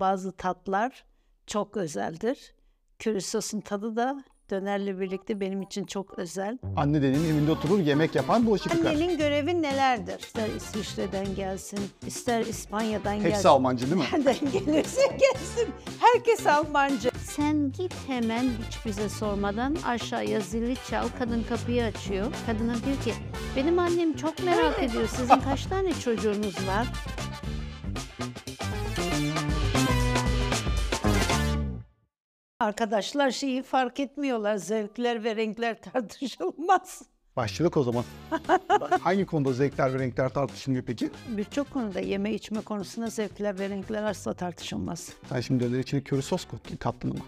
Bazı tatlar çok özeldir. Köri sosun tadı da dönerle birlikte benim için çok özel. Anne dediğin evinde oturur yemek yapan bulaşık yıkar. Annenin görevi nelerdir? İster İsviçre'den gelsin, ister İspanya'dan gelsin. Hepsi Almancı değil mi? Nereden gelirse gelsin. Herkes Almancı. Sen git hemen hiç bize sormadan aşağıya zili çal. Kadın kapıyı açıyor. Kadına diyor ki benim annem çok merak ediyor. Sizin kaç tane çocuğunuz var? Arkadaşlar şeyi fark etmiyorlar. Zevkler ve renkler tartışılmaz. Başladık o zaman. Hangi konuda zevkler ve renkler tartışılmıyor peki? Birçok konuda yeme içme konusunda zevkler ve renkler asla tartışılmaz. Sen şimdi döner içine köri sos kat- kattın ama.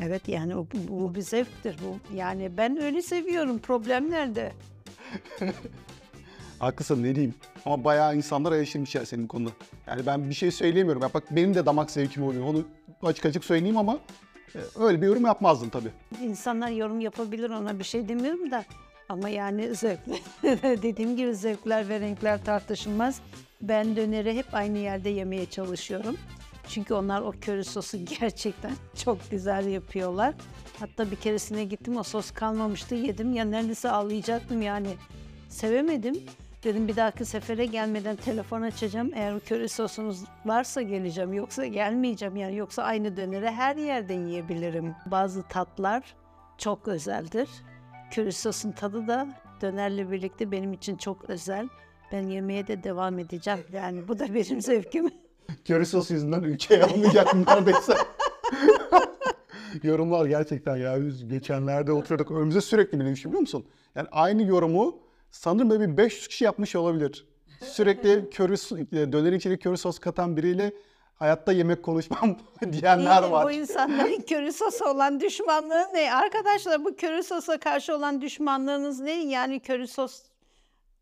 Evet yani o- bu bir zevktir bu. Yani ben öyle seviyorum. Problem nerede? Haklısın ne diyeyim. Ama bayağı insanlar eleştirmiş ya senin konuda. Yani ben bir şey söyleyemiyorum. Ya bak benim de damak zevkim oluyor. Onu açık açık söyleyeyim ama öyle bir yorum yapmazdım tabii. İnsanlar yorum yapabilir ona bir şey demiyorum da. Ama yani zevkler, dediğim gibi zevkler ve renkler tartışılmaz. Ben döneri hep aynı yerde yemeye çalışıyorum. Çünkü onlar o köri sosu gerçekten çok güzel yapıyorlar. Hatta bir keresine gittim o sos kalmamıştı yedim ya neredeyse ağlayacaktım yani. Sevemedim. Dedim bir dahaki sefere gelmeden telefon açacağım. Eğer köri sosunuz varsa geleceğim. Yoksa gelmeyeceğim yani. Yoksa aynı döneri her yerden yiyebilirim. Bazı tatlar çok özeldir. Köri sosun tadı da dönerle birlikte benim için çok özel. Ben yemeye de devam edeceğim. Yani bu da benim zevkim. Köri sos yüzünden ülkeye almayacaktım neredeyse. Yorumlar gerçekten ya. Biz geçenlerde oturduk önümüze sürekli bilmiş biliyor musun? Yani aynı yorumu sanırım böyle bir 500 kişi yapmış olabilir. Sürekli köri, so- döner içine köri sos katan biriyle hayatta yemek konuşmam diyenler var. Bu insanların köri sosu olan düşmanlığı ne? Arkadaşlar bu köri sosa karşı olan düşmanlığınız ne? Yani köri sos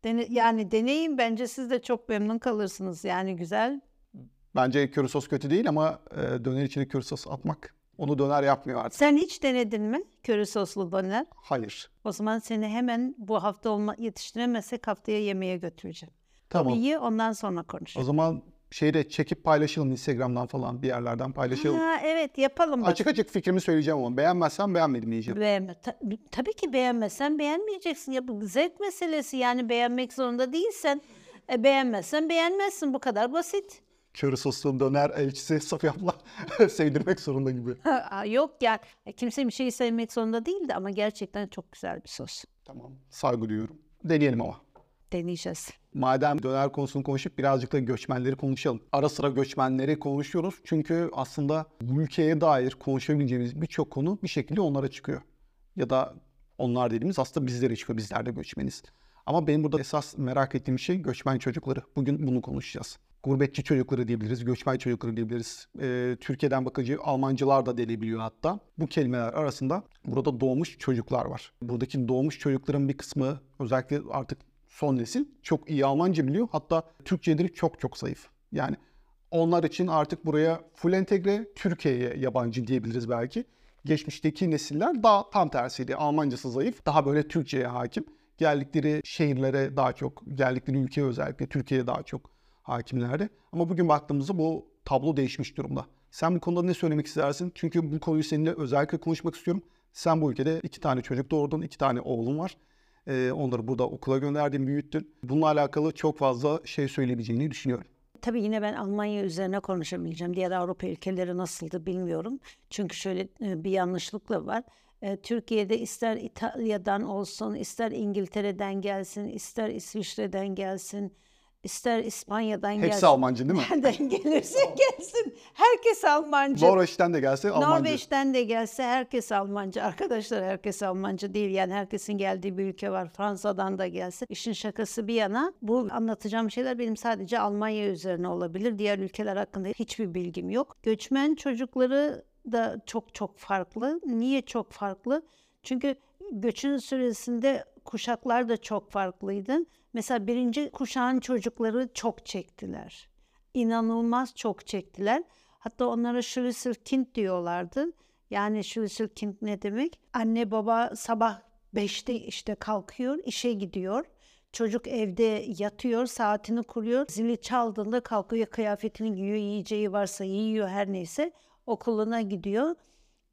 dene- yani deneyin bence siz de çok memnun kalırsınız. Yani güzel. Bence köri sos kötü değil ama e, döner içine köri sos atmak onu döner yapmıyor artık. Sen hiç denedin mi köri soslu döner? Hayır. O zaman seni hemen bu hafta olma yetiştiremezsek haftaya yemeğe götüreceğim. Tamam. İyi ondan sonra O konuşalım. zaman şeyde çekip paylaşalım Instagram'dan falan bir yerlerden paylaşalım. Ha, evet yapalım. bak. Açık açık fikrimi söyleyeceğim ama beğenmezsem beğenmedim diyeceğim. Beğenme. Ta- tabii ki beğenmezsen beğenmeyeceksin. Ya bu zevk meselesi yani beğenmek zorunda değilsen. E, beğenmezsen beğenmezsin bu kadar basit. Köri soslu döner elçisi Safiye abla sevdirmek zorunda gibi. Yok yani E, kimse bir şeyi sevmek zorunda değildi ama gerçekten çok güzel bir sos. Tamam. Saygı duyuyorum. Deneyelim ama. Deneyeceğiz. Madem döner konusunu konuşup birazcık da göçmenleri konuşalım. Ara sıra göçmenleri konuşuyoruz. Çünkü aslında bu ülkeye dair konuşabileceğimiz birçok konu bir şekilde onlara çıkıyor. Ya da onlar dediğimiz aslında bizlere çıkıyor. Bizler de göçmeniz. Ama benim burada esas merak ettiğim şey göçmen çocukları. Bugün bunu konuşacağız. Gurbetçi çocukları diyebiliriz, göçmen çocukları diyebiliriz. Ee, Türkiye'den bakıcı Almancılar da denilebiliyor hatta. Bu kelimeler arasında burada doğmuş çocuklar var. Buradaki doğmuş çocukların bir kısmı özellikle artık son nesil çok iyi Almanca biliyor. Hatta Türkçeleri çok çok zayıf. Yani onlar için artık buraya full entegre Türkiye'ye yabancı diyebiliriz belki. Geçmişteki nesiller daha tam tersiydi. Almancası zayıf, daha böyle Türkçe'ye hakim. Geldikleri şehirlere daha çok, geldikleri ülkeye özellikle Türkiye'ye daha çok hakimlerdi. Ama bugün baktığımızda bu tablo değişmiş durumda. Sen bu konuda ne söylemek istersin? Çünkü bu konuyu seninle özellikle konuşmak istiyorum. Sen bu ülkede iki tane çocuk doğurdun, iki tane oğlun var. Ee, onları burada okula gönderdin, büyüttün. Bununla alakalı çok fazla şey söyleyebileceğini düşünüyorum. Tabii yine ben Almanya üzerine konuşamayacağım. Diğer Avrupa ülkeleri nasıldı bilmiyorum. Çünkü şöyle e, bir yanlışlıkla var. E, Türkiye'de ister İtalya'dan olsun, ister İngiltere'den gelsin, ister İsviçre'den gelsin, ister İspanya'dan gelsin. Hepsi Almancı değil mi? Nereden gelirse gelsin. Herkes Almancı. Norveç'ten de gelse Almancı. Norveç'ten de gelse herkes Almancı. Arkadaşlar herkes Almancı değil. Yani herkesin geldiği bir ülke var. Fransa'dan da gelse. İşin şakası bir yana bu anlatacağım şeyler benim sadece Almanya üzerine olabilir. Diğer ülkeler hakkında hiçbir bilgim yok. Göçmen çocukları da çok çok farklı. Niye çok farklı? Çünkü göçün süresinde kuşaklar da çok farklıydı. Mesela birinci kuşağın çocukları çok çektiler. İnanılmaz çok çektiler. Hatta onlara Schlüsselkind diyorlardı. Yani Schlüsselkind ne demek? Anne baba sabah 5'te işte kalkıyor, işe gidiyor. Çocuk evde yatıyor, saatini kuruyor. Zili çaldığında kalkıyor, kıyafetini giyiyor, yiyeceği varsa yiyor her neyse. Okuluna gidiyor.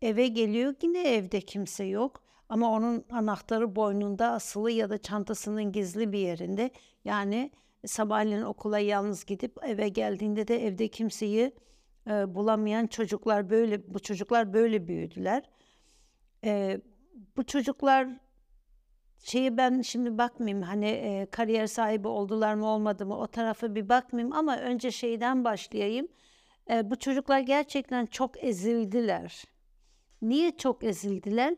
Eve geliyor yine evde kimse yok. Ama onun anahtarı boynunda asılı ya da çantasının gizli bir yerinde. Yani sabahleyin okula yalnız gidip eve geldiğinde de evde kimseyi e, bulamayan çocuklar böyle bu çocuklar böyle büyüdüler. E, bu çocuklar şeyi ben şimdi bakmayayım hani e, kariyer sahibi oldular mı olmadı mı o tarafa bir bakmayayım ama önce şeyden başlayayım. E, bu çocuklar gerçekten çok ezildiler. Niye çok ezildiler?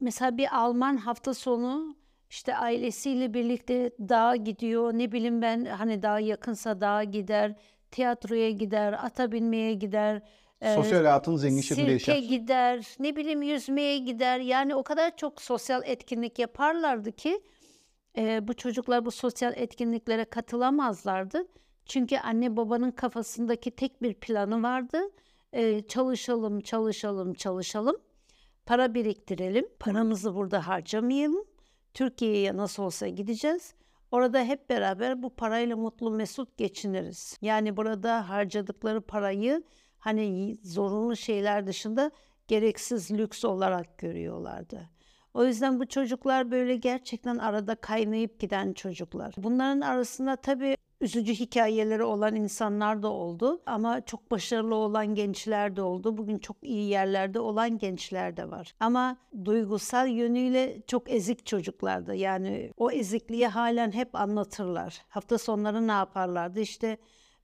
Mesela bir Alman hafta sonu işte ailesiyle birlikte dağa gidiyor. Ne bileyim ben hani daha yakınsa dağa gider, tiyatroya gider, ata binmeye gider. e, Sosyal hayatın zengin şekilde Sirke yaşar. gider, ne bileyim yüzmeye gider. Yani o kadar çok sosyal etkinlik yaparlardı ki e, bu çocuklar bu sosyal etkinliklere katılamazlardı. Çünkü anne babanın kafasındaki tek bir planı vardı. E, çalışalım, çalışalım, çalışalım. Para biriktirelim. Paramızı burada harcamayalım. Türkiye'ye nasıl olsa gideceğiz. Orada hep beraber bu parayla mutlu mesut geçiniriz. Yani burada harcadıkları parayı hani zorunlu şeyler dışında gereksiz lüks olarak görüyorlardı. O yüzden bu çocuklar böyle gerçekten arada kaynayıp giden çocuklar. Bunların arasında tabii üzücü hikayeleri olan insanlar da oldu ama çok başarılı olan gençler de oldu. Bugün çok iyi yerlerde olan gençler de var. Ama duygusal yönüyle çok ezik çocuklardı. Yani o ezikliği halen hep anlatırlar. Hafta sonları ne yaparlardı? İşte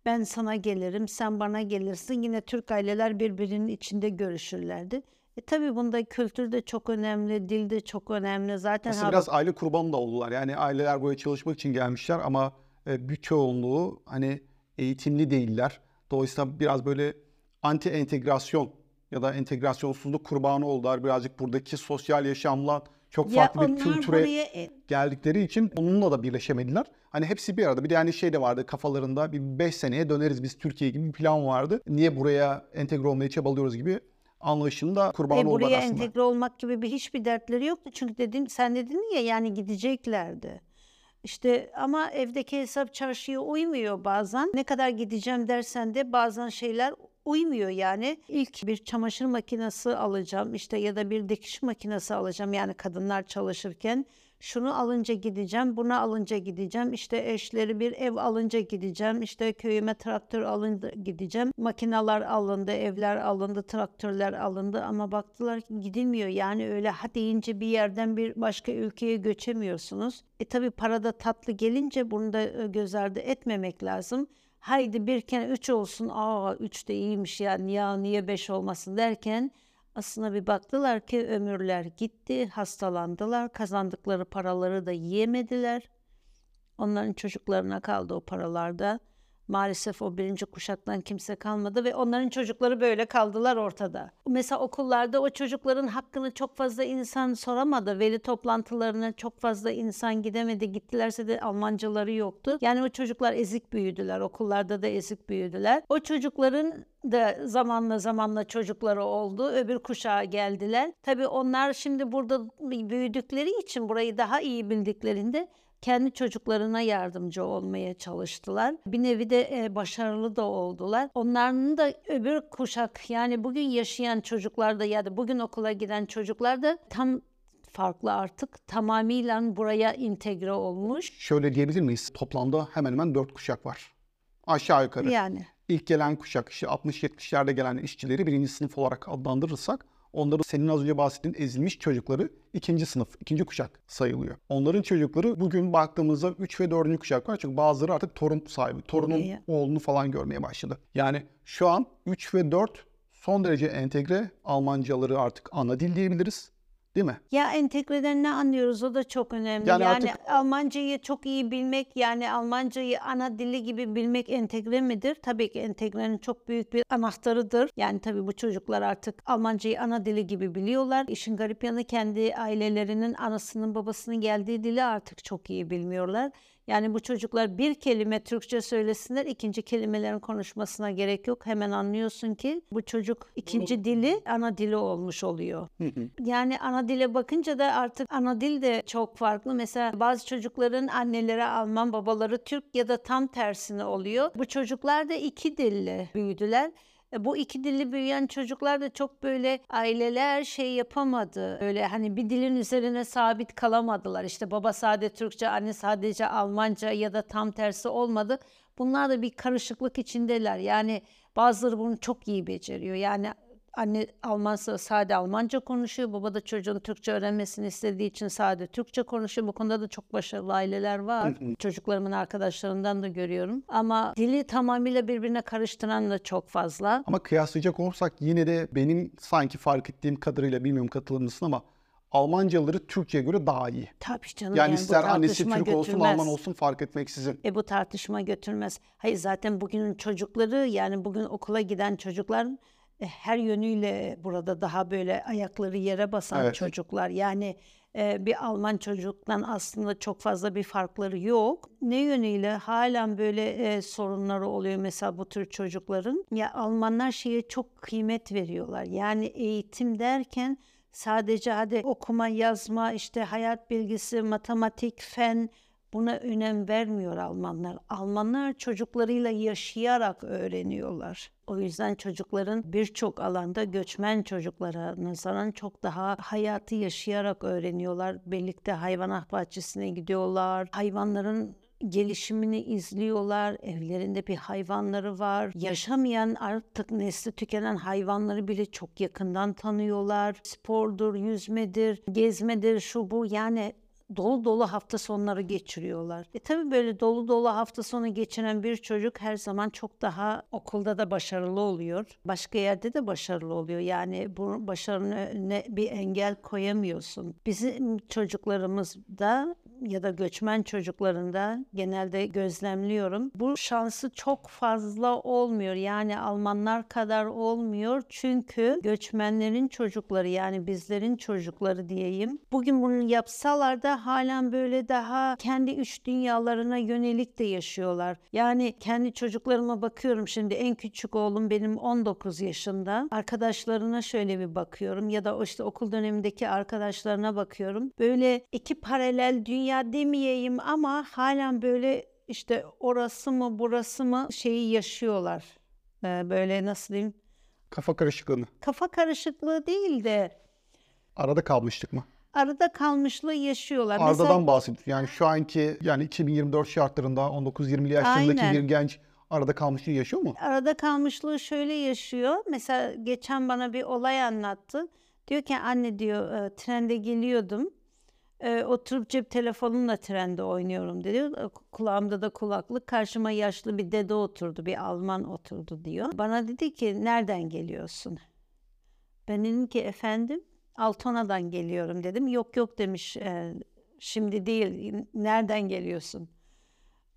ben sana gelirim, sen bana gelirsin. Yine Türk aileler birbirinin içinde görüşürlerdi. E tabii bunda kültür de çok önemli, dil de çok önemli. Zaten Aslında biraz aile kurbanı da oldular. Yani aileler buraya çalışmak için gelmişler ama bir çoğunluğu hani eğitimli değiller. Dolayısıyla biraz böyle anti entegrasyon ya da entegrasyonsuzluk kurbanı oldular. Birazcık buradaki sosyal yaşamla çok ya farklı bir onlar kültüre buraya e, geldikleri için onunla da birleşemediler. Hani hepsi bir arada. Bir de hani şey de vardı kafalarında bir 5 seneye döneriz biz Türkiye gibi bir plan vardı. Niye buraya entegre olmaya çabalıyoruz gibi anlayışında kurban E, oldular buraya aslında. entegre olmak gibi bir hiçbir dertleri yoktu. Çünkü dedim sen dedin ya yani gideceklerdi. İşte ama evdeki hesap çarşıya uymuyor bazen. Ne kadar gideceğim dersen de bazen şeyler uymuyor yani. İlk bir çamaşır makinesi alacağım işte ya da bir dikiş makinesi alacağım yani kadınlar çalışırken. Şunu alınca gideceğim, bunu alınca gideceğim. İşte eşleri bir ev alınca gideceğim. İşte köyüme traktör alınca gideceğim. Makineler alındı, evler alındı, traktörler alındı ama baktılar ki gidilmiyor. Yani öyle ha deyince bir yerden bir başka ülkeye göçemiyorsunuz. E tabi parada tatlı gelince bunu da e, göz ardı etmemek lazım. Haydi bir kere üç olsun, aa üç de iyiymiş ya niye beş olmasın derken aslında bir baktılar ki ömürler gitti, hastalandılar, kazandıkları paraları da yiyemediler. Onların çocuklarına kaldı o paralarda. Maalesef o birinci kuşaktan kimse kalmadı ve onların çocukları böyle kaldılar ortada. Mesela okullarda o çocukların hakkını çok fazla insan soramadı. Veli toplantılarına çok fazla insan gidemedi. Gittilerse de Almancaları yoktu. Yani o çocuklar ezik büyüdüler. Okullarda da ezik büyüdüler. O çocukların da zamanla zamanla çocukları oldu. Öbür kuşağa geldiler. Tabii onlar şimdi burada büyüdükleri için burayı daha iyi bildiklerinde kendi çocuklarına yardımcı olmaya çalıştılar. Bir nevi de e, başarılı da oldular. Onların da öbür kuşak yani bugün yaşayan çocuklar da ya da bugün okula giden çocuklar da tam farklı artık tamamıyla buraya entegre olmuş. Şöyle diyebilir miyiz? Toplamda hemen hemen 4 kuşak var. Aşağı yukarı. Yani İlk gelen kuşak işte 60-70'lerde gelen işçileri birinci sınıf olarak adlandırırsak onların senin az önce bahsettiğin ezilmiş çocukları ikinci sınıf, ikinci kuşak sayılıyor. Onların çocukları bugün baktığımızda 3 ve 4. kuşak var. Çünkü bazıları artık torun sahibi, torunun İyi. oğlunu falan görmeye başladı. Yani şu an 3 ve 4 son derece entegre Almancaları artık ana dil diyebiliriz. Değil mi? Ya entegreden ne anlıyoruz o da çok önemli. Yani Yani, artık- Almancayı çok iyi bilmek yani Almancayı ana dili gibi bilmek entegre midir? Tabii ki entegrenin çok büyük bir anahtarıdır. Yani tabii bu çocuklar artık Almancayı ana dili gibi biliyorlar. İşin garip yanı kendi ailelerinin anasının babasının geldiği dili artık çok iyi bilmiyorlar. Yani bu çocuklar bir kelime Türkçe söylesinler, ikinci kelimelerin konuşmasına gerek yok. Hemen anlıyorsun ki bu çocuk ikinci dili ana dili olmuş oluyor. Yani ana dile bakınca da artık ana dil de çok farklı. Mesela bazı çocukların anneleri Alman, babaları Türk ya da tam tersine oluyor. Bu çocuklar da iki dilli büyüdüler. E, Bu iki dilli büyüyen çocuklar da çok böyle aileler şey yapamadı. Böyle hani bir dilin üzerine sabit kalamadılar. İşte baba sadece Türkçe, anne sadece Almanca ya da tam tersi olmadı. Bunlar da bir karışıklık içindeler. Yani bazıları bunu çok iyi beceriyor. Yani anne Almansa sade Almanca konuşuyor. Baba da çocuğun Türkçe öğrenmesini istediği için sade Türkçe konuşuyor. Bu konuda da çok başarılı aileler var. Çocuklarımın arkadaşlarından da görüyorum. Ama dili tamamıyla birbirine karıştıran da çok fazla. Ama kıyaslayacak olursak yine de benim sanki fark ettiğim kadarıyla bilmiyorum katılır mısın ama Almancaları Türkçe'ye göre daha iyi. Tabii canım. Yani, bu ister annesi Türk olsun götürmez. Alman olsun fark etmeksizin. E bu tartışma götürmez. Hayır zaten bugünün çocukları yani bugün okula giden çocuklar her yönüyle burada daha böyle ayakları yere basan Evet. çocuklar. Yani e, bir Alman çocuktan aslında çok fazla bir farkları yok. Ne yönüyle halen böyle e, sorunları oluyor mesela bu tür çocukların. Ya Almanlar şeye çok kıymet veriyorlar. Yani eğitim derken sadece hadi okuma, yazma, işte hayat bilgisi, matematik, fen Buna önem vermiyor Almanlar. Almanlar çocuklarıyla yaşayarak öğreniyorlar. O yüzden çocukların birçok alanda göçmen çocuklara nazaran çok daha hayatı yaşayarak öğreniyorlar. Birlikte hayvanat bahçesine gidiyorlar. Hayvanların gelişimini izliyorlar. Evlerinde bir hayvanları var. Yaşamayan artık nesli tükenen hayvanları bile çok yakından tanıyorlar. Spordur, yüzmedir, gezmedir, şu bu yani dolu dolu hafta sonları geçiriyorlar. E tabii böyle dolu dolu hafta sonu geçiren bir çocuk her zaman çok daha okulda da başarılı oluyor. Başka yerde de başarılı oluyor. Yani bu başarının önüne bir engel koyamıyorsun. Bizim çocuklarımızda ya da göçmen çocuklarında genelde gözlemliyorum. Bu şansı çok fazla olmuyor. Yani Almanlar kadar olmuyor. Çünkü göçmenlerin çocukları yani bizlerin çocukları diyeyim. Bugün bunu yapsalar da halen böyle daha kendi üç dünyalarına yönelik de yaşıyorlar. Yani kendi çocuklarıma bakıyorum şimdi en küçük oğlum benim 19 yaşında. Arkadaşlarına şöyle bir bakıyorum ya da işte okul dönemindeki arkadaşlarına bakıyorum. Böyle iki paralel dünya demeyeyim ama halen böyle işte orası mı burası mı şeyi yaşıyorlar. Ee, böyle nasıl diyeyim? Kafa karışıklığını. Kafa karışıklığı değil de Arada kalmıştık mı? arada kalmışlığı yaşıyorlar. Aradan bahsediyoruz. Yani şu anki yani 2024 şartlarında 19-20 yaşlarındaki Aynen. bir genç arada kalmışlığı yaşıyor mu? arada kalmışlığı şöyle yaşıyor. Mesela geçen bana bir olay anlattı. Diyor ki anne diyor e, trende geliyordum. E, oturup cep telefonumla trende oynuyorum dedi. E, Kulağımda da kulaklık. Karşıma yaşlı bir dede oturdu. Bir Alman oturdu diyor. Bana dedi ki nereden geliyorsun? Ben dedim ki efendim Altona'dan geliyorum dedim. Yok yok demiş. "e, şimdi değil. Nereden geliyorsun?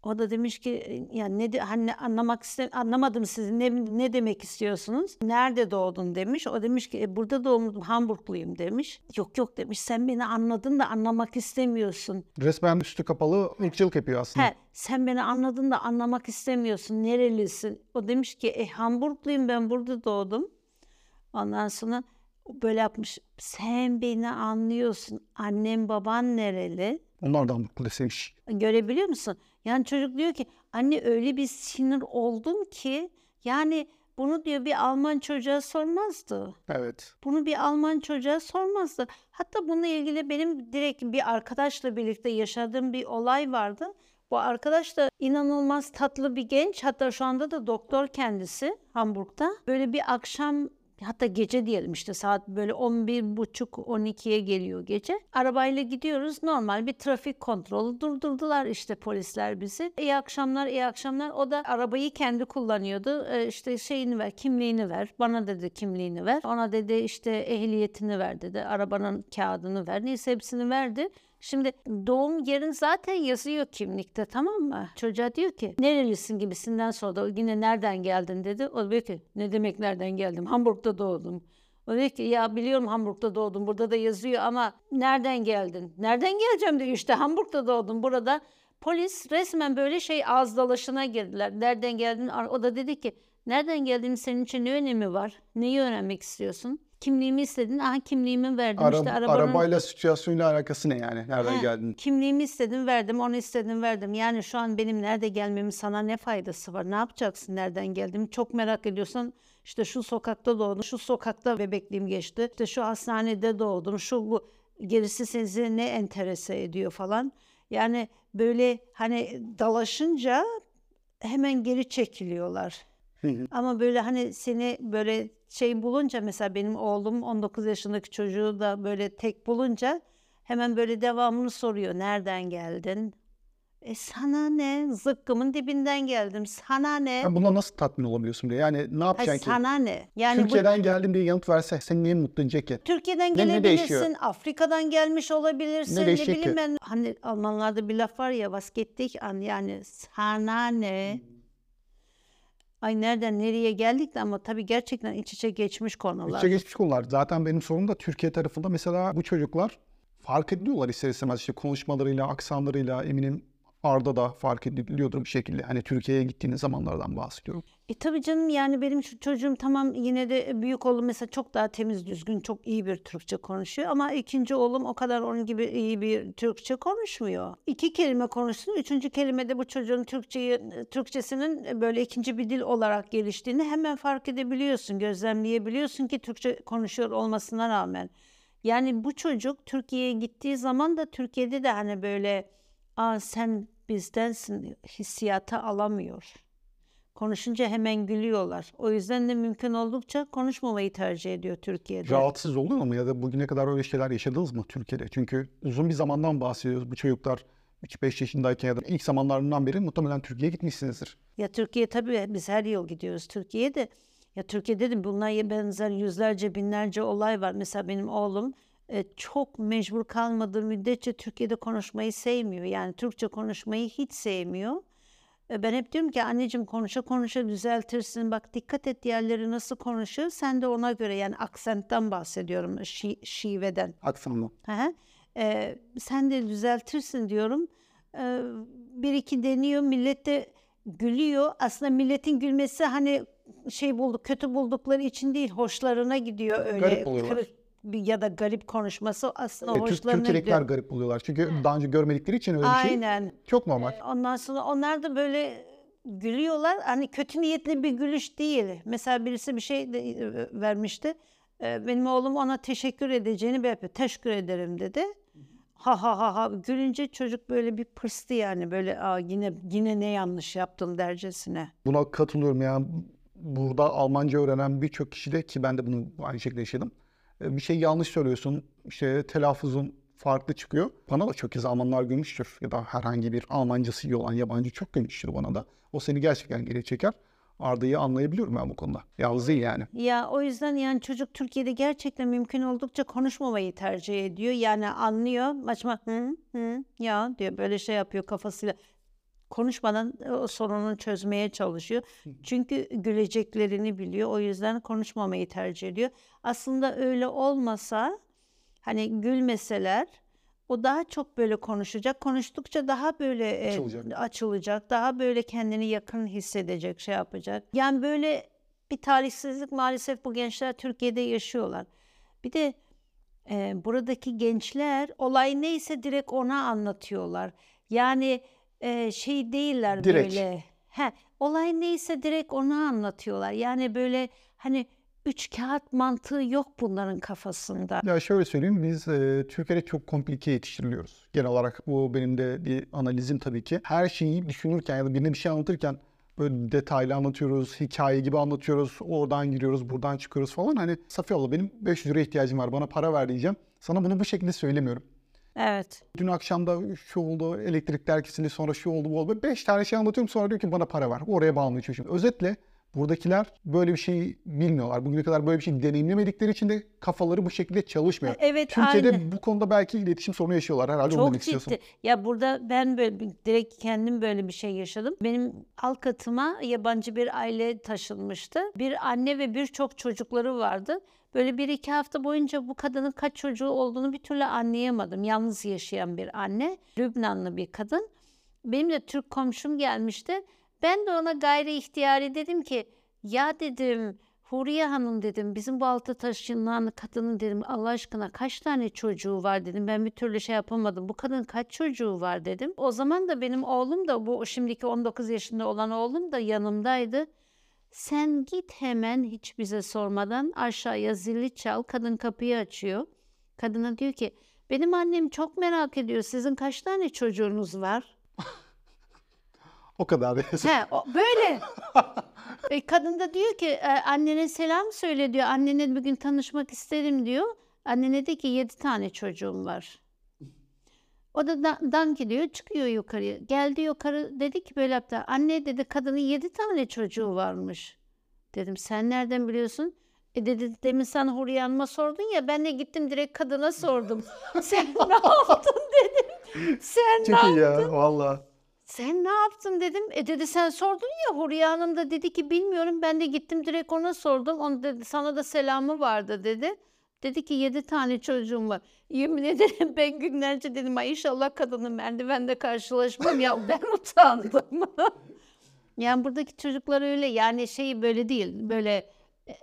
O da demiş ki yani ne de, hani anlamak iste anlamadım siz ne ne demek istiyorsunuz? Nerede doğdun demiş. O demiş ki "E, burada doğdum Hamburgluyum demiş. Yok yok demiş sen beni anladın da anlamak istemiyorsun. Resmen üstü kapalı ırkçılık yapıyor aslında. He, sen beni anladın da anlamak istemiyorsun. Nerelisin? O demiş ki e Hamburgluyum ben burada doğdum. Ondan sonra böyle yapmış. Sen beni anlıyorsun. Annem baban nereli? Onlar da deseymiş. Görebiliyor musun? Yani çocuk diyor ki anne öyle bir sinir oldum ki yani bunu diyor bir Alman çocuğa sormazdı. Evet. Bunu bir Alman çocuğa sormazdı. Hatta bununla ilgili benim direkt bir arkadaşla birlikte yaşadığım bir olay vardı. Bu arkadaş da inanılmaz tatlı bir genç. Hatta şu anda da doktor kendisi Hamburg'da. Böyle bir akşam hatta gece diyelim işte saat böyle 11.30-12'ye geliyor gece. Arabayla gidiyoruz. Normal bir trafik kontrolü durdurdular işte polisler bizi. İyi akşamlar, iyi akşamlar. O da arabayı kendi kullanıyordu. Ee, işte şeyini ver, kimliğini ver. Bana dedi kimliğini ver. Ona dedi işte ehliyetini ver dedi. Arabanın kağıdını ver. Neyse hepsini verdi. Şimdi doğum yerin zaten yazıyor kimlikte tamam mı? Çocuğa diyor ki nerelisin gibisinden sonra da yine nereden geldin dedi. O diyor ki ne demek nereden geldim? Hamburg'da doğdum. O diyor ki ya biliyorum Hamburg'da doğdum. Burada da yazıyor ama nereden geldin? Nereden geleceğim diyor işte Hamburg'da doğdum. Burada polis resmen böyle şey ağız dalaşına girdiler. Nereden geldin? O da dedi ki nereden geldiğin senin için ne önemi var? Neyi öğrenmek istiyorsun? Kimliğimi istedin. Aha kimliğimi verdim. Ara- işte arabanın... Arabayla situasyonuyla alakası ne yani? Nereden He, geldin? Kimliğimi istedim verdim, onu istedim verdim. Yani şu an benim nerede gelmemin sana ne faydası var? Ne yapacaksın nereden geldim? Çok merak ediyorsan işte şu sokakta doğdum, şu sokakta bebekliğim geçti, işte şu hastanede doğdum, şu bu gerisi sizi ne enterese ediyor falan. Yani böyle hani dalaşınca hemen geri çekiliyorlar. Hı hı. Ama böyle hani seni böyle şey bulunca mesela benim oğlum 19 yaşındaki çocuğu da böyle tek bulunca hemen böyle devamını soruyor. Nereden geldin? E sana ne? Zıkkımın dibinden geldim. Sana ne? Sen bundan nasıl tatmin olabiliyorsun diye. Yani ne yapacaksın ki? sana ne? Yani bu Türkiye'den geldim diye yanıt verse seni niye mutlu edecek ki? Türkiye'den Ne- ne değişiyor? gelebilirsin, Afrika'dan gelmiş olabilirsin, Ne ne, değişecek bileyim ki? ben. Hani Almanlarda bir laf var ya, was geht dich an? Yani sana ne? Ay nereden nereye geldik de ama tabii gerçekten iç içe geçmiş konular. İçe geçmiş konular. Zaten benim sorunum da Türkiye tarafında mesela bu çocuklar fark ediliyorlar ister istemez işte konuşmalarıyla, aksanlarıyla eminim Arda da fark ediliyordur bir şekilde. Hani Türkiye'ye gittiğiniz zamanlardan bahsediyorum. E tabii canım yani benim şu çocuğum tamam yine de büyük oğlum mesela çok daha temiz düzgün çok iyi bir Türkçe konuşuyor ama ikinci oğlum o kadar onun gibi iyi bir Türkçe konuşmuyor. İki kelime konuşsun üçüncü kelimede bu çocuğun Türkçeyi Türkçesinin böyle ikinci bir dil olarak geliştiğini hemen fark edebiliyorsun, gözlemleyebiliyorsun ki Türkçe konuşuyor olmasına rağmen. Yani bu çocuk Türkiye'ye gittiği zaman da Türkiye'de de hani böyle aa sen bizdensin hissiyatı alamıyor. Konuşunca hemen gülüyorlar. O yüzden de mümkün oldukça konuşmamayı tercih ediyor Türkiye'de. Rahatsız oluyor mu ya da bugüne kadar öyle şeyler yaşadınız mı Türkiye'de? Çünkü uzun bir zamandan bahsediyoruz. Bu çocuklar 3-5 yaşındayken ya da ilk zamanlarından beri muhtemelen Türkiye'ye gitmişsinizdir. Ya Türkiye tabii biz her yıl gidiyoruz Türkiye'de. Ya Türkiye'de de bunlara benzer yüzlerce binlerce olay var. Mesela benim oğlum çok mecbur kalmadığı müddetçe Türkiye'de konuşmayı sevmiyor. Yani Türkçe konuşmayı hiç sevmiyor. E, Ben hep diyorum ki anneciğim konuşa konuşa düzeltirsin. Bak dikkat et diğerleri nasıl konuşuyor. Sen de ona göre yani aksentten bahsediyorum. Şi, şiveden. Aksanlı. Ee, sen de düzeltirsin diyorum. Ee, bir iki deniyor, millet de gülüyor. Aslında milletin gülmesi hani şey bulduk, kötü buldukları için değil, hoşlarına gidiyor öyle. Garip oluyorlar. kırık ya da garip konuşması aslında E, Türk, hoşlarına Türkiye'dekiler gidiyor. garip buluyorlar. Çünkü daha önce görmedikleri için öyle bir şey Aynen. çok normal. Ondan sonra onlar da böyle gülüyorlar. Hani kötü niyetli bir gülüş değil. Mesela birisi bir şey de, e, vermişti. E, Benim oğlum ona teşekkür edeceğini bir yapıyor. Teşekkür ederim dedi. Ha ha ha ha gülünce çocuk böyle bir pırstı yani böyle Aa, yine yine ne yanlış yaptım dercesine. Buna katılıyorum ya. Burada Almanca öğrenen birçok kişi de ki ben de bunu aynı şekilde yaşadım. E, Bir şey yanlış söylüyorsun, işte telaffuzun farklı çıkıyor. Bana da çok kez Almanlar gülmüştür ya da herhangi bir Almancası iyi olan yabancı çok gülmüştür bana da. O seni gerçekten geri çeker. Arda'yı anlayabiliyorum ben bu konuda. Yalnız değil yani. Ya o yüzden yani çocuk Türkiye'de gerçekten mümkün oldukça konuşmamayı tercih ediyor. Yani anlıyor. Maçma hı hı ya diyor böyle şey yapıyor kafasıyla. Konuşmadan o sorununu çözmeye çalışıyor. Çünkü güleceklerini biliyor. O yüzden konuşmamayı tercih ediyor. Aslında öyle olmasa hani gülmeseler o daha çok böyle konuşacak. Konuştukça daha böyle e, Açılacak. açılacak. Daha böyle kendini yakın hissedecek, şey yapacak. Yani böyle bir talihsizlik maalesef bu gençler Türkiye'de yaşıyorlar. Bir de e, buradaki gençler olay neyse direkt ona anlatıyorlar. Yani e, şey değiller Direkt. böyle. He, olay neyse direkt ona anlatıyorlar. Yani böyle hani üç kağıt mantığı yok bunların kafasında. Ya şöyle söyleyeyim biz e, Türkiye'de çok komplike yetiştiriliyoruz. Genel olarak bu benim de bir analizim tabii ki. Her şeyi düşünürken ya da birine bir şey anlatırken böyle detaylı anlatıyoruz, hikaye gibi anlatıyoruz. Oradan giriyoruz, buradan çıkıyoruz falan. Hani Safiye abla benim 500 lira ihtiyacım var bana para ver diyeceğim. Sana bunu bu şekilde söylemiyorum. Evet. Dün akşam da şu oldu, elektrikler kesildi, sonra şu oldu, bu oldu. Beş tane şey anlatıyorum sonra diyor ki bana para ver. Oraya bağlanıyor çocuğum. Özetle buradakiler böyle bir şey bilmiyorlar. Bugüne kadar böyle bir şey deneyimlemedikleri için de kafaları bu şekilde çalışmıyor. Evet, Türkiye'de aynı. bu konuda belki iletişim sorunu yaşıyorlar herhalde Çok demek istiyorsun. ciddi. Ya burada ben böyle direkt kendim böyle bir şey yaşadım. Benim alt katıma yabancı bir aile taşınmıştı. Bir anne ve birçok çocukları vardı. Böyle bir iki hafta boyunca bu kadının kaç çocuğu olduğunu bir türlü anlayamadım. Yalnız yaşayan bir anne, Lübnanlı bir kadın. Benim de Türk komşum gelmişti. Ben de ona gayri ihtiyari dedim ki ya dedim Huriye Hanım dedim bizim bu altı taşınan kadının dedim Allah aşkına kaç tane çocuğu var dedim. Ben bir türlü şey yapamadım. Bu kadın kaç çocuğu var dedim. O zaman da benim oğlum da bu şimdiki 19 yaşında olan oğlum da yanımdaydı. Sen git hemen hiç bize sormadan aşağıya zili çal. Kadın kapıyı açıyor. Kadına diyor ki benim annem çok merak ediyor. Sizin kaç tane çocuğunuz var? O kadar. He, o, böyle. e, kadın da diyor ki e, annene selam söyle diyor. Annene bugün tanışmak isterim diyor. Annene de ki yedi tane çocuğum var. O da dan- dank diyor çıkıyor yukarıya. Geldi yukarı dedi ki böyle yaptı. Anne dedi kadının yedi tane çocuğu varmış. Dedim sen nereden biliyorsun? E dedi demin sen Huriye Hanım'a sordun ya ben de gittim direkt kadına sordum. sen ne yaptın dedim. Sen ne Çok iyi ya valla. sen ne yaptın dedim. E dedi sen sordun ya Huriye Hanım da dedi ki bilmiyorum. Ben de gittim direkt ona sordum. Onu dedi sana da selamı vardı dedi. Dedi ki yedi tane çocuğum var. Yemin ederim ben günlerce dedim ay inşallah kadının merdivende karşılaşmam ya ben utandım. yani buradaki çocuklar öyle yani şey böyle değil böyle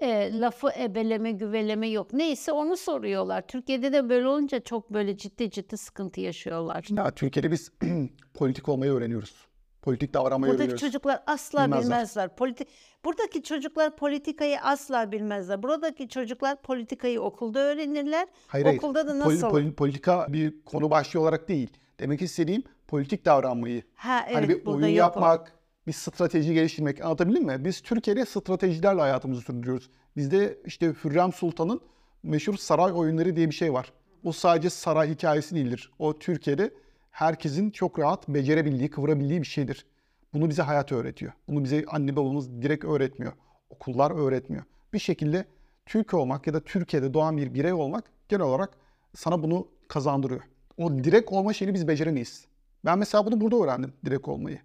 e, lafı ebeleme güveleme yok. Neyse onu soruyorlar. Türkiye'de de böyle olunca çok böyle ciddi ciddi sıkıntı yaşıyorlar. Ya Türkiye'de biz politik olmayı öğreniyoruz. Politik davranmayı Buradaki öğreniyoruz. çocuklar asla Bilmezler. bilmezler. Politi Buradaki çocuklar politikayı asla bilmezler. Buradaki çocuklar politikayı okulda öğrenirler. Hayır, hayır. okulda da Pol- nasıl? pol- politika bir konu başlığı olarak değil. Demek istediğim politik davranmayı. ha evet hani bir oyun yok yapmak, bir strateji geliştirmek. Anlatabildim mi? Biz Türkiye'de stratejilerle hayatımızı sürdürüyoruz. Bizde işte Hürrem Sultan'ın meşhur saray oyunları diye bir şey var. O sadece saray hikayesi değildir. O Türkiye'de herkesin çok rahat becerebildiği, kıvırabildiği bir şeydir. Bunu bize hayat öğretiyor. Bunu bize anne babamız direkt öğretmiyor. Okullar öğretmiyor. Bir şekilde Türk olmak ya da Türkiye'de doğan bir birey olmak genel olarak sana bunu kazandırıyor. O direkt olma şeyini biz beceremeyiz. Ben mesela bunu burada öğrendim direkt olmayı.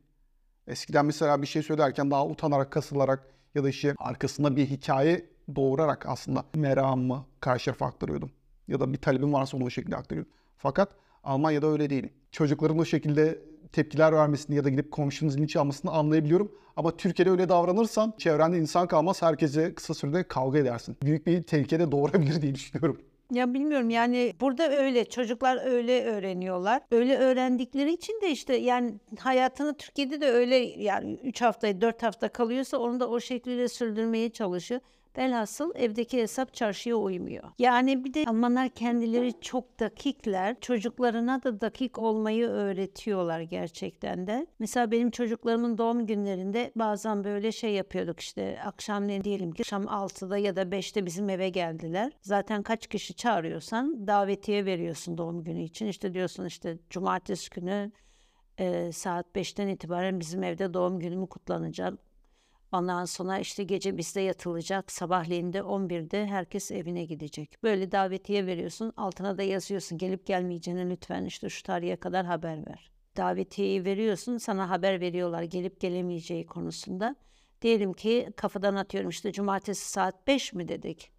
Eskiden mesela bir şey söylerken daha utanarak, kasılarak ya da işte arkasında bir hikaye doğurarak aslında meramımı karşı tarafa aktarıyordum. Ya da bir talebim varsa onu o şekilde aktarıyordum. Fakat Almanya'da öyle değil. Çocukların o şekilde tepkiler vermesini ya da gidip komşunun zilini çalmasını anlayabiliyorum. Ama Türkiye'de öyle davranırsan çevrende insan kalmaz herkese kısa sürede kavga edersin. Büyük bir tehlikede doğurabilir diye düşünüyorum. Ya bilmiyorum yani burada öyle çocuklar öyle öğreniyorlar. Öyle öğrendikleri için de işte yani hayatını Türkiye'de de öyle yani 3 hafta 4 hafta kalıyorsa onu da o şekilde sürdürmeye çalışıyor. Velhasıl evdeki hesap çarşıya uymuyor. Yani bir de Almanlar kendileri çok dakikler. Çocuklarına da dakik olmayı öğretiyorlar gerçekten de. Mesela benim çocuklarımın doğum günlerinde bazen böyle şey yapıyorduk işte akşamleyin diyelim ki akşam 6'da ya da 5'te bizim eve geldiler. Zaten kaç kişi çağırıyorsan davetiye veriyorsun doğum günü için. İşte diyorsun işte cumartesi günü e, saat 5'ten itibaren bizim evde doğum günümü kutlanacak. Ondan sonra işte gece bizde yatılacak. Sabahleyin de 11'de herkes evine gidecek. Böyle davetiye veriyorsun. Altına da yazıyorsun. Gelip gelmeyeceğini lütfen işte şu tarihe kadar haber ver. Davetiyeyi veriyorsun. Sana haber veriyorlar gelip gelemeyeceği konusunda. Diyelim ki kafadan atıyorum işte cumartesi saat 5 mi dedik.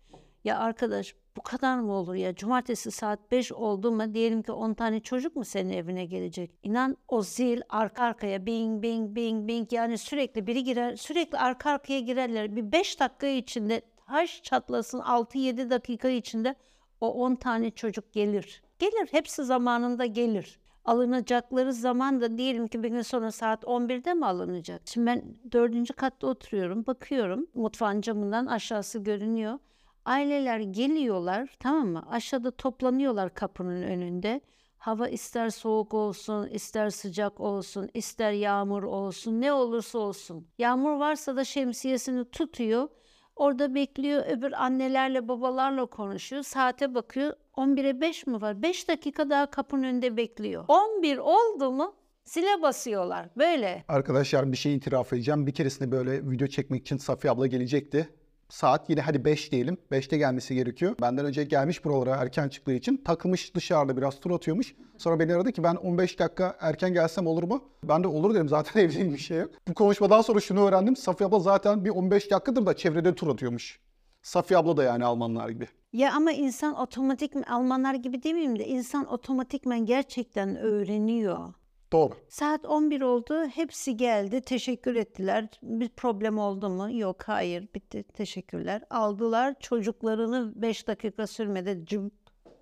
Ya arkadaş bu kadar mı olur ya? Cumartesi saat 5 oldu mu diyelim ki 10 tane çocuk mu senin evine gelecek? İnan o zil arka arkaya bing bing bing bing yani sürekli biri girer sürekli arka arkaya girerler. Bir 5 dakika içinde taş çatlasın 6-7 dakika içinde o 10 tane çocuk gelir. Gelir hepsi zamanında gelir. Alınacakları zaman da diyelim ki bir gün sonra saat 11'de mi alınacak? Şimdi ben dördüncü katta oturuyorum bakıyorum mutfağın camından aşağısı görünüyor. Aileler geliyorlar tamam mı? Aşağıda toplanıyorlar kapının önünde. Hava ister soğuk olsun, ister sıcak olsun, ister yağmur olsun, ne olursa olsun. Yağmur varsa da şemsiyesini tutuyor. Orada bekliyor, öbür annelerle babalarla konuşuyor. Saate bakıyor, 11'e 5 mi var? 5 dakika daha kapının önünde bekliyor. 11 oldu mu zile basıyorlar. Böyle. Arkadaşlar bir şey itiraf edeceğim. Bir keresinde böyle video çekmek için Safiye abla gelecekti. Saat yine hadi 5 diyelim. 5'te gelmesi gerekiyor. Benden önce gelmiş buralara erken çıktığı için takılmış dışarıda biraz tur atıyormuş. Sonra beni aradı ki ben 15 dakika erken gelsem olur mu? Ben de olur dedim zaten evdeyim bir şey yok. Bu konuşmadan sonra şunu öğrendim. Safiye abla zaten bir 15 dakikadır da çevrede tur atıyormuş. Safiye abla da yani Almanlar gibi. Ya ama insan otomatik Almanlar gibi demeyeyim de insan otomatikmen gerçekten öğreniyor. Doğru. Saat 11 oldu. Hepsi geldi. Teşekkür ettiler. Bir problem oldu mu? Yok, hayır. Bitti. Teşekkürler. Aldılar. Çocuklarını 5 dakika sürmedi. Cüm,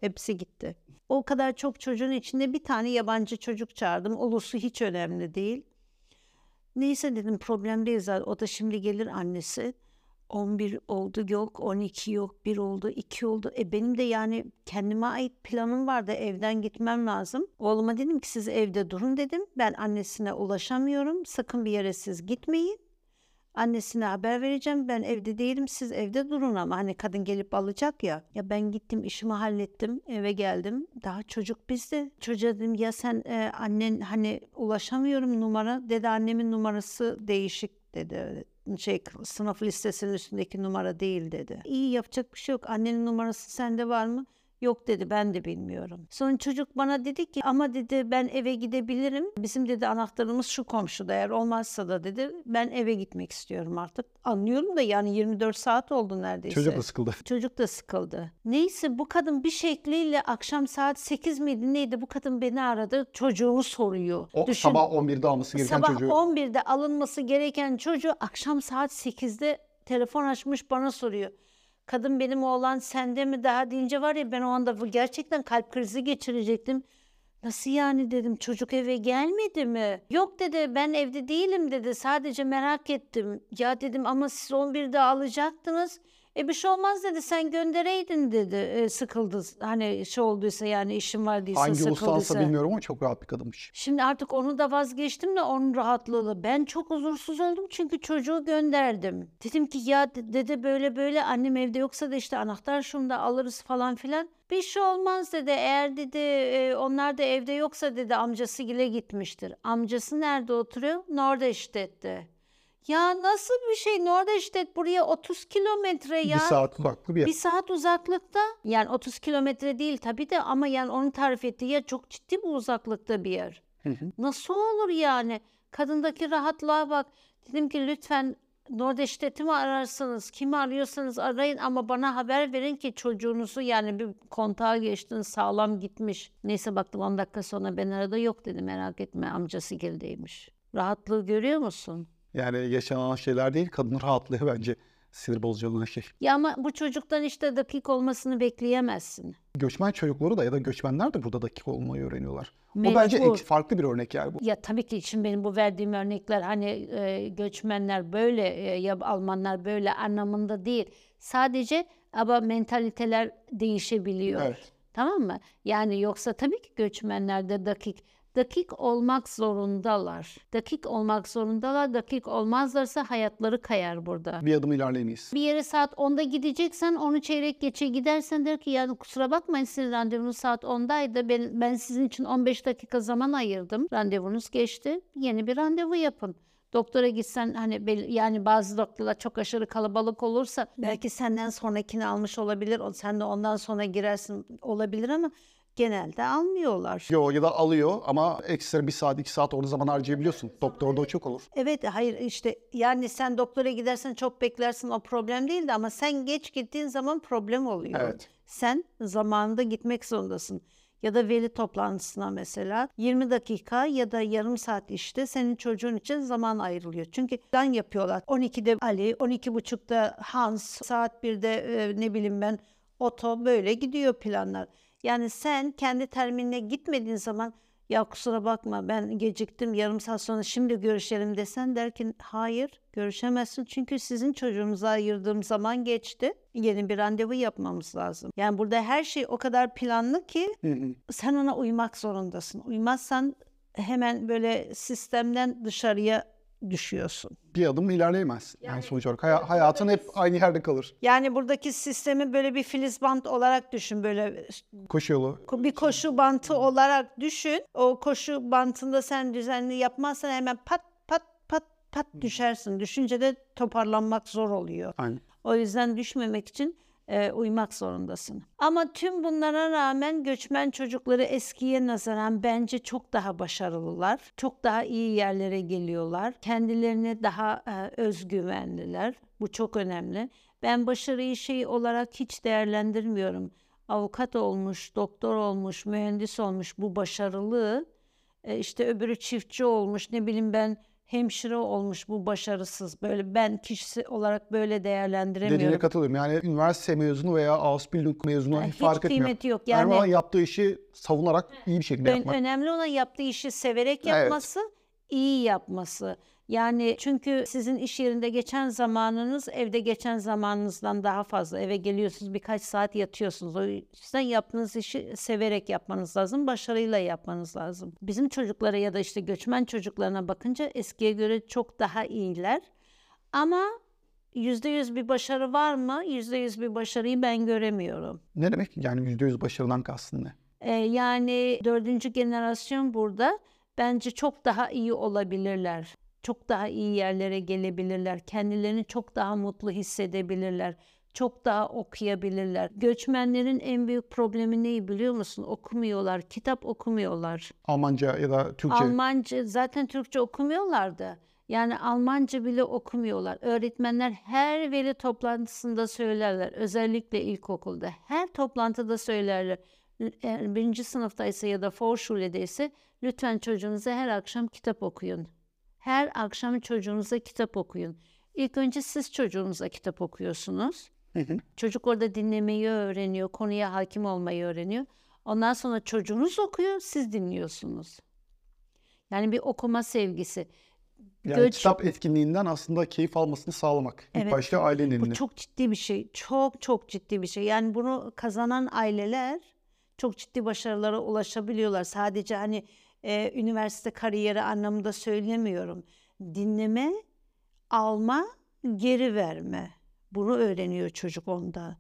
hepsi gitti. O kadar çok çocuğun içinde bir tane yabancı çocuk çağırdım. Ulusu hiç önemli değil. Neyse dedim problem değil zaten. O da şimdi gelir annesi. 11 oldu yok, 12 yok, 1 oldu, 2 oldu. E benim de yani kendime ait planım vardı. Evden gitmem lazım. Oğluma dedim ki siz evde durun dedim. Ben annesine ulaşamıyorum. Sakın bir yere siz gitmeyin. Annesine haber vereceğim. Ben evde değilim. Siz evde durun ama hani kadın gelip alacak ya. Ya ben gittim işimi hallettim. Eve geldim. Daha çocuk bizde. Çocuğa dedim ya sen e, annen hani ulaşamıyorum numara. Dedi annemin numarası değişik dedi şey sınıf listesinin üstündeki numara değil dedi. İyi yapacak bir şey yok. Annenin numarası sende var mı? Yok dedi ben de bilmiyorum. Sonra çocuk bana dedi ki ama dedi ben eve gidebilirim. Bizim dedi anahtarımız şu komşuda eğer olmazsa da dedi ben eve gitmek istiyorum artık. Anlıyorum da yani 24 saat oldu neredeyse. Çocuk da sıkıldı. Çocuk da sıkıldı. Neyse bu kadın bir şekliyle akşam saat 8 miydi neydi bu kadın beni aradı çocuğumu soruyor. O Düşün, sabah 11'de alması gereken sabah çocuğu. 11'de alınması gereken çocuğu akşam saat 8'de telefon açmış bana soruyor. Kadın benim oğlan sende mi daha deyince var ya ben o anda bu gerçekten kalp krizi geçirecektim. Nasıl yani dedim çocuk eve gelmedi mi? Yok dedi ben evde değilim dedi sadece merak ettim. Ya dedim ama siz 11'de alacaktınız. E bir şey olmaz dedi sen göndereydin dedi e, sıkıldı hani şey olduysa yani işim var değilse Hangi sıkıldıysa. ustansa bilmiyorum ama çok rahat bir kadınmış. Şimdi artık onu da vazgeçtim de onun rahatlığıyla. Ben çok huzursuz oldum çünkü çocuğu gönderdim. Dedim ki ya de- dede böyle böyle annem evde yoksa da işte anahtar şunu da alırız falan filan. Bir şey olmaz dedi. Eğer dedi e, onlar da evde yoksa dedi amcası gile gitmiştir. Amcası nerede oturuyor? Nordeştet'te. Ya nasıl bir şey? Nordeştet buraya 30 kilometre ya. Bir saat uzaklığı bir yer. Bir saat uzaklıkta yani 30 kilometre değil tabii de ama yani onun tarif ettiği yer çok ciddi bir uzaklıkta bir yer. Hı hı. Nasıl olur yani? Kadındaki rahatlığa bak. Dedim ki lütfen Nordeştet'i mi ararsınız? Kimi arıyorsanız arayın ama bana haber verin ki çocuğunuzu yani bir kontağa geçtin sağlam gitmiş. Neyse baktım 10 dakika sonra ben arada yok dedi merak etme amcası geldeymiş. Rahatlığı görüyor musun? Yani yaşanan şeyler değil kadının rahatlığı bence sinir bozucu olan şey. Ya ama bu çocuktan işte dakik olmasını bekleyemezsin. Göçmen çocukları da ya da göçmenler de burada dakika olmayı öğreniyorlar. O Mecbur. bence ek- farklı bir örnek yani bu. Ya tabii ki şimdi benim bu verdiğim örnekler hani e, göçmenler böyle e, ya Almanlar böyle anlamında değil. Sadece ama mentaliteler değişebiliyor. Evet. Tamam mı? Yani yoksa tabii ki göçmenlerde dakik dakik olmak zorundalar. Dakik olmak zorundalar. Dakik olmazlarsa hayatları kayar burada. Bir adım ilerleyemeyiz. Bir yere saat 10'da gideceksen onu çeyrek geçe gidersen der ki yani kusura bakmayın sizin randevunuz saat 10'daydı. Ben, ben sizin için 15 dakika zaman ayırdım. Randevunuz geçti. Yeni bir randevu yapın. Doktora gitsen hani yani bazı doktorlar çok aşırı kalabalık olursa belki senden sonrakini almış olabilir. Sen de ondan sonra girersin olabilir ama genelde almıyorlar. Yo ya da alıyor ama ekstra bir saat iki saat orada zaman harcayabiliyorsun. Doktorda o çok olur. Evet hayır işte yani sen doktora gidersen çok beklersin o problem değildi ama sen geç gittiğin zaman problem oluyor. Evet. Sen zamanında gitmek zorundasın. Ya da veli toplantısına mesela 20 dakika ya da yarım saat işte senin çocuğun için zaman ayrılıyor. Çünkü plan yapıyorlar. 12'de Ali, 12.30'da Hans, saat 1'de e, ne bileyim ben Oto böyle gidiyor planlar. Yani sen kendi terminine gitmediğin zaman ya kusura bakma ben geciktim yarım saat sonra şimdi görüşelim desen derken hayır görüşemezsin çünkü sizin çocuğunuza ayırdığım zaman geçti. Yeni bir randevu yapmamız lazım. Yani burada her şey o kadar planlı ki sen ona uymak zorundasın. Uymazsan hemen böyle sistemden dışarıya düşüyorsun. Bir adım ilerleyemezsin. Yani, sonuç olarak haya- hayatın hep aynı yerde kalır. Yani buradaki sistemi böyle bir filizbant olarak düşün. Böyle Koşu yolu. Bir koşu bantı olarak düşün. O koşu bantında sen düzenli yapmazsan hemen pat pat pat pat düşersin. Düşünce de toparlanmak zor oluyor. Aynen. O yüzden düşmemek için e, uymak zorundasın. Ama tüm bunlara rağmen göçmen çocukları eskiye nazaran bence çok daha başarılılar. Çok daha iyi yerlere geliyorlar. Kendilerine daha e, özgüvenliler. Bu çok önemli. Ben başarıyı şey olarak hiç değerlendirmiyorum. Avukat olmuş, doktor olmuş, mühendis olmuş bu başarılı E, işte öbürü çiftçi olmuş, ne bileyim ben hemşire olmuş bu başarısız. Böyle ben kişisi olarak böyle Dediğine değerlendiremiyorum. katılıyorum. Yani üniversite mezunu veya Ausbildung mezunu Yani hiç hiç fark etmiyor. kıymeti yok. Yani Yani yaptığı işi savunarak iyi bir şekilde ön- yapmak. önemli olan yaptığı işi severek Evet. yapması, iyi yapması. Yani çünkü sizin iş yerinde geçen zamanınız evde geçen zamanınızdan daha fazla. Eve geliyorsunuz birkaç saat yatıyorsunuz. O yüzden yaptığınız işi severek yapmanız lazım, başarıyla yapmanız lazım. Bizim çocuklara ya da işte göçmen çocuklarına bakınca eskiye göre çok daha iyiler. Ama yüzde yüz bir başarı var mı? Yüzde yüz bir başarıyı ben göremiyorum. Ne demek? Yani %100 başarıdan kastın ne? Ee, yani dördüncü generasyon burada bence çok daha iyi olabilirler. Çok daha iyi yerlere gelebilirler. Kendilerini çok daha mutlu hissedebilirler. Çok daha okuyabilirler. Göçmenlerin en büyük problemi neyi biliyor musun? Okumuyorlar, kitap okumuyorlar. Almanca ya da Türkçe. Almanca zaten Türkçe okumuyorlardı. Yani Almanca bile okumuyorlar. Öğretmenler her veli toplantısında söylerler. Özellikle ilkokulda. Her toplantıda söylerler. Eğer birinci sınıftaysa ya da Vorschul'deyse lütfen çocuğunuza her akşam kitap okuyun. Her akşam çocuğunuza kitap okuyun. İlk önce siz çocuğunuza kitap okuyorsunuz. Hı hı. Çocuk orada dinlemeyi öğreniyor, konuya hakim olmayı öğreniyor. Ondan sonra çocuğunuz okuyor, siz dinliyorsunuz. Yani bir okuma sevgisi. Yani Göç- kitap etkinliğinden aslında keyif almasını sağlamak. İlk Evet. başta ailenin elinde. Bu çok ciddi bir şey. Çok çok ciddi bir şey. Yani bunu kazanan aileler çok ciddi başarılara ulaşabiliyorlar. Sadece hani e, üniversite kariyeri anlamında söylemiyorum. Dinleme, alma, geri verme. Bunu öğreniyor çocuk onda.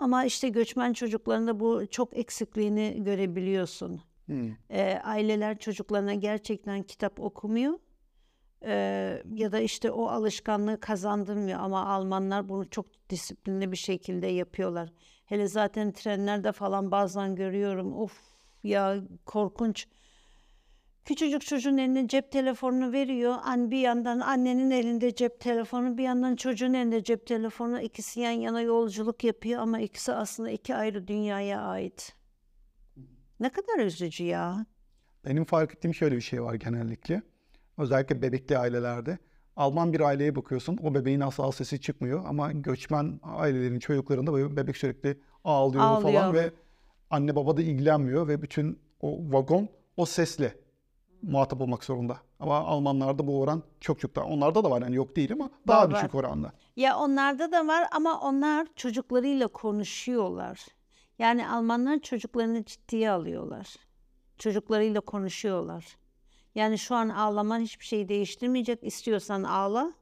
Ama işte göçmen çocuklarında bu çok eksikliğini görebiliyorsun. Hı. E, aileler çocuklarına gerçekten kitap okumuyor. E, ya da işte o alışkanlığı kazandırmıyor ama Almanlar bunu çok disiplinli bir şekilde yapıyorlar. Hele zaten trenlerde falan bazen görüyorum. Of ya korkunç. Küçücük çocuğun eline cep telefonunu veriyor. An bir yandan annenin elinde cep telefonu, bir yandan çocuğun elinde cep telefonu. İkisi yan yana yolculuk yapıyor ama ikisi aslında iki ayrı dünyaya ait. Ne kadar üzücü ya. Benim fark ettiğim şöyle bir şey var genellikle. Özellikle bebekli ailelerde. Alman bir aileye bakıyorsun o bebeğin asla sesi çıkmıyor ama göçmen ailelerin çocuklarında bebek sürekli ağlıyor, Ağlıyor. falan ve anne baba da ilgilenmiyor ve bütün o vagon o sesle muhatap olmak zorunda. Ama Almanlarda bu oran çok çok daha. Onlarda da var yani yok değil ama daha Var, var. düşük oranda. Ya onlarda da var ama onlar çocuklarıyla konuşuyorlar. Yani Almanlar çocuklarını ciddiye alıyorlar. Çocuklarıyla konuşuyorlar. Yani şu an ağlaman hiçbir şeyi değiştirmeyecek. İstiyorsan ağla.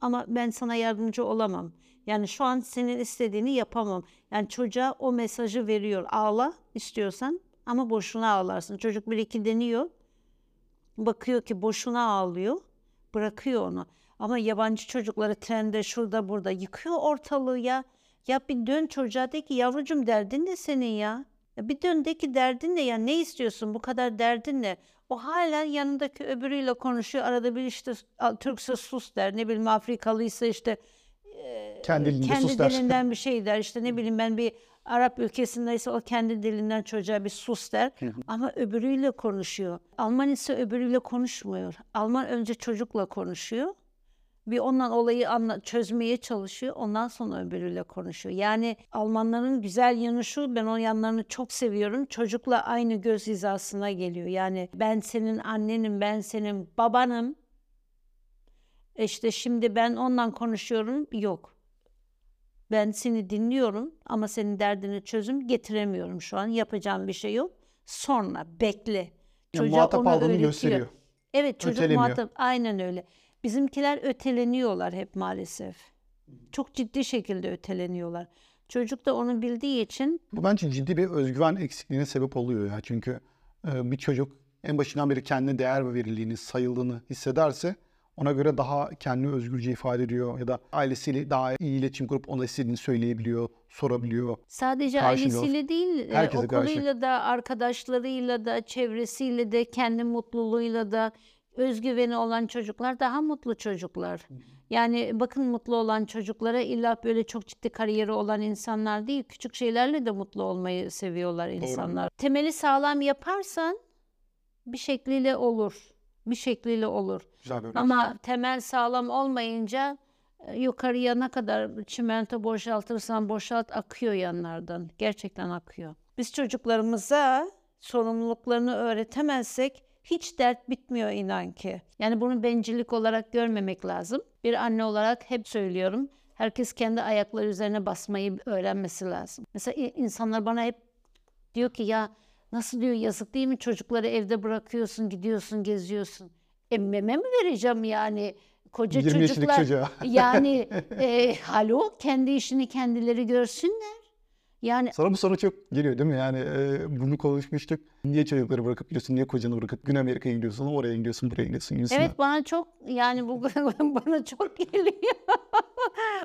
Ama ben sana yardımcı olamam. Yani şu an senin istediğini yapamam. Yani çocuğa o mesajı veriyor. Ağla istiyorsan ama boşuna ağlarsın. Çocuk bir iki deniyor. Bakıyor ki boşuna ağlıyor. Bırakıyor onu. Ama yabancı çocukları trende şurada burada yıkıyor ortalığı ya. Ya bir dön çocuğa de ki yavrucum derdin ne senin ya? Ya bir dön de ki derdin ne ya? Ne istiyorsun? Bu kadar derdin ne? O hala yanındaki öbürüyle konuşuyor. Arada bir işte "Al, Türkse sus der. Ne bileyim Afrikalıysa işte Kendi dilinde kendi sus der. dilinden bir şey der. İşte ne bileyim ben bir Arap ülkesindeyse o kendi dilinden çocuğa bir sus der. Ama öbürüyle konuşuyor. Alman ise öbürüyle konuşmuyor. Alman önce çocukla konuşuyor. Bir ondan olayı anla, çözmeye çalışıyor. Ondan sonra öbürüyle konuşuyor. Yani Almanların güzel yanı şu, ben o yanlarını çok seviyorum. Çocukla aynı göz hizasına geliyor. Yani ben senin annenim, ben senin babanım. İşte şimdi ben ondan konuşuyorum. Yok. Ben seni dinliyorum ama senin derdini çözüm getiremiyorum şu an. Yapacağım bir şey yok. Sonra bekle. Çocuğa muhatap onu aldığını gösteriyor. Evet çocuk Ötelemiyor. muhatap aynen öyle. Bizimkiler öteleniyorlar hep maalesef. Çok ciddi şekilde öteleniyorlar. Çocuk da onu bildiği için Bu bence ciddi bir özgüven eksikliğine sebep oluyor ya. Çünkü e, bir çocuk en başından beri kendine değer verildiğini, sayıldığını hissederse ona göre daha kendini özgürce ifade ediyor ya da ailesiyle daha iyi iletişim kurup ona istediğini söyleyebiliyor, sorabiliyor. sadece Karşılıyor. ailesiyle değil, e, Herkese karşı. okuluyla da, arkadaşlarıyla da, çevresiyle de, kendi mutluluğuyla da özgüveni olan çocuklar daha mutlu çocuklar. Yani bakın mutlu olan çocuklara illa böyle çok ciddi kariyeri olan insanlar değil, küçük şeylerle de mutlu olmayı seviyorlar insanlar. Temeli sağlam yaparsan bir şekliyle olur. Bir şekliyle olur. Güzel bir örnek. Ama temel sağlam olmayınca e, yukarıya ne kadar çimento boşaltırsan boşalt akıyor yanlardan. Gerçekten akıyor. Biz çocuklarımıza sorumluluklarını öğretemezsek hiç dert bitmiyor inan ki. Yani bunu bencillik olarak görmemek lazım. Bir anne olarak hep söylüyorum. Herkes kendi ayakları üzerine basmayı öğrenmesi lazım. Mesela insanlar bana hep diyor ki ya nasıl diyor yazık değil mi çocukları evde bırakıyorsun gidiyorsun geziyorsun. E meme mi vereceğim yani koca 20 yaşındaki çocuklar çocuğa. yani e, halo kendi işini kendileri görsünler. Yani Sana bu soru çok geliyor değil mi? Yani e, bunu konuşmuştuk. Niye çocukları bırakıp gidiyorsun? Niye kocanı bırakıp Güney Amerika'ya gidiyorsun? Oraya gidiyorsun, buraya gidiyorsun gibisinden. Evet bana çok yani bu bana çok geliyor.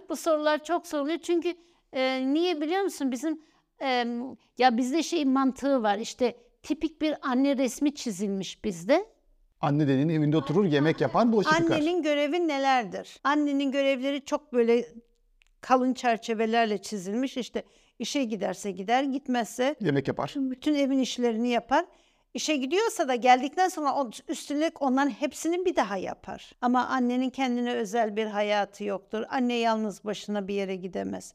bu sorular çok soruluyor çünkü e, niye biliyor musun bizim e, ya bizde şey mantığı var işte tipik bir anne resmi çizilmiş bizde. Anne dediğin evinde oturur, yemek yapar, bulaşık yıkar. Annenin görevi nelerdir? Annenin görevleri çok böyle kalın çerçevelerle çizilmiş işte işe giderse gider gitmezse Yemek yapar. bütün evin işlerini yapar. İşe gidiyorsa da geldikten sonra o- üstüne onların hepsini bir daha yapar. Ama annenin kendine özel bir hayatı yoktur. Anne yalnız başına bir yere gidemez.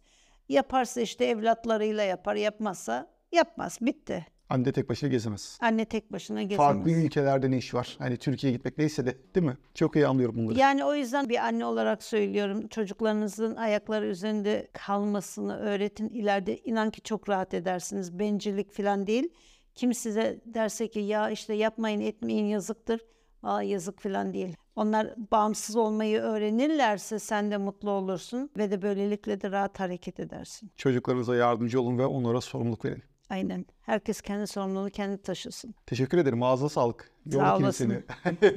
Yaparsa işte evlatlarıyla yapar, yapmazsa yapmaz. Bitti. Anne tek başına gezemez. Anne tek başına gezemez. Farklı ülkelerde ne iş var? Hani Türkiye'ye gitmek neyse de değil mi? Çok iyi anlıyorum bunları. Yani o yüzden bir anne olarak söylüyorum çocuklarınızın ayakları üzerinde kalmasını öğretin. İleride inan ki çok rahat edersiniz. Bencillik falan değil. Kim size derse ki ya işte yapmayın etmeyin yazıktır. Aa, yazık falan değil. Onlar bağımsız olmayı öğrenirlerse sen de mutlu olursun ve de böylelikle de rahat hareket edersin. Çocuklarınıza yardımcı olun ve onlara sorumluluk verin. Aynen. Herkes kendi sorumluluğunu kendi taşısın. Teşekkür ederim. Ağzına sağlık. Sağ Yorduk yine olasın.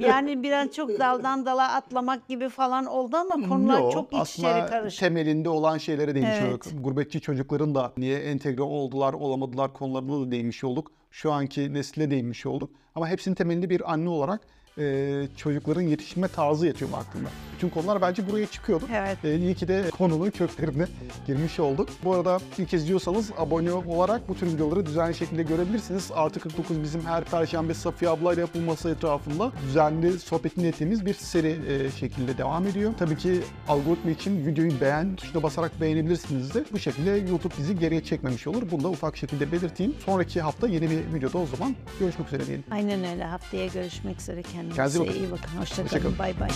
Yani biraz çok daldan dala atlamak gibi falan oldu ama konular Yo, çok iç içeri karışık. temelinde olan şeylere değmiş Evet. olduk. Gurbetçi çocukların da niye entegre oldular, olamadılar konularına da değinmiş olduk. Şu anki nesile değinmiş olduk. Ama hepsinin temelinde bir anne olarak e, çocukların yetişme tarzı yatıyor aklımda. Bütün konular bence buraya çıkıyordu. Evet. E, iyi ki de konunun köklerine girmiş olduk. Bu arada ilk kez izliyorsanız abone olarak bu tür videoları düzenli şekilde görebilirsiniz. Artı 49 bizim her perşembe Safiye ablayla yapılması etrafında düzenli sohbetini ettiğimiz bir seri e, şekilde devam ediyor. Tabii ki algoritma için videoyu beğen tuşuna basarak beğenebilirsiniz de bu şekilde YouTube bizi geriye çekmemiş olur. Bunu da ufak şekilde belirteyim. Sonraki hafta yeni bir videoda o zaman görüşmek üzere diyelim. Aynen öyle. Haftaya görüşmek üzere. Kendinize Kendinize bakın. iyi bakın. Hoşça Hoşça kalın. kalın. Bay bay.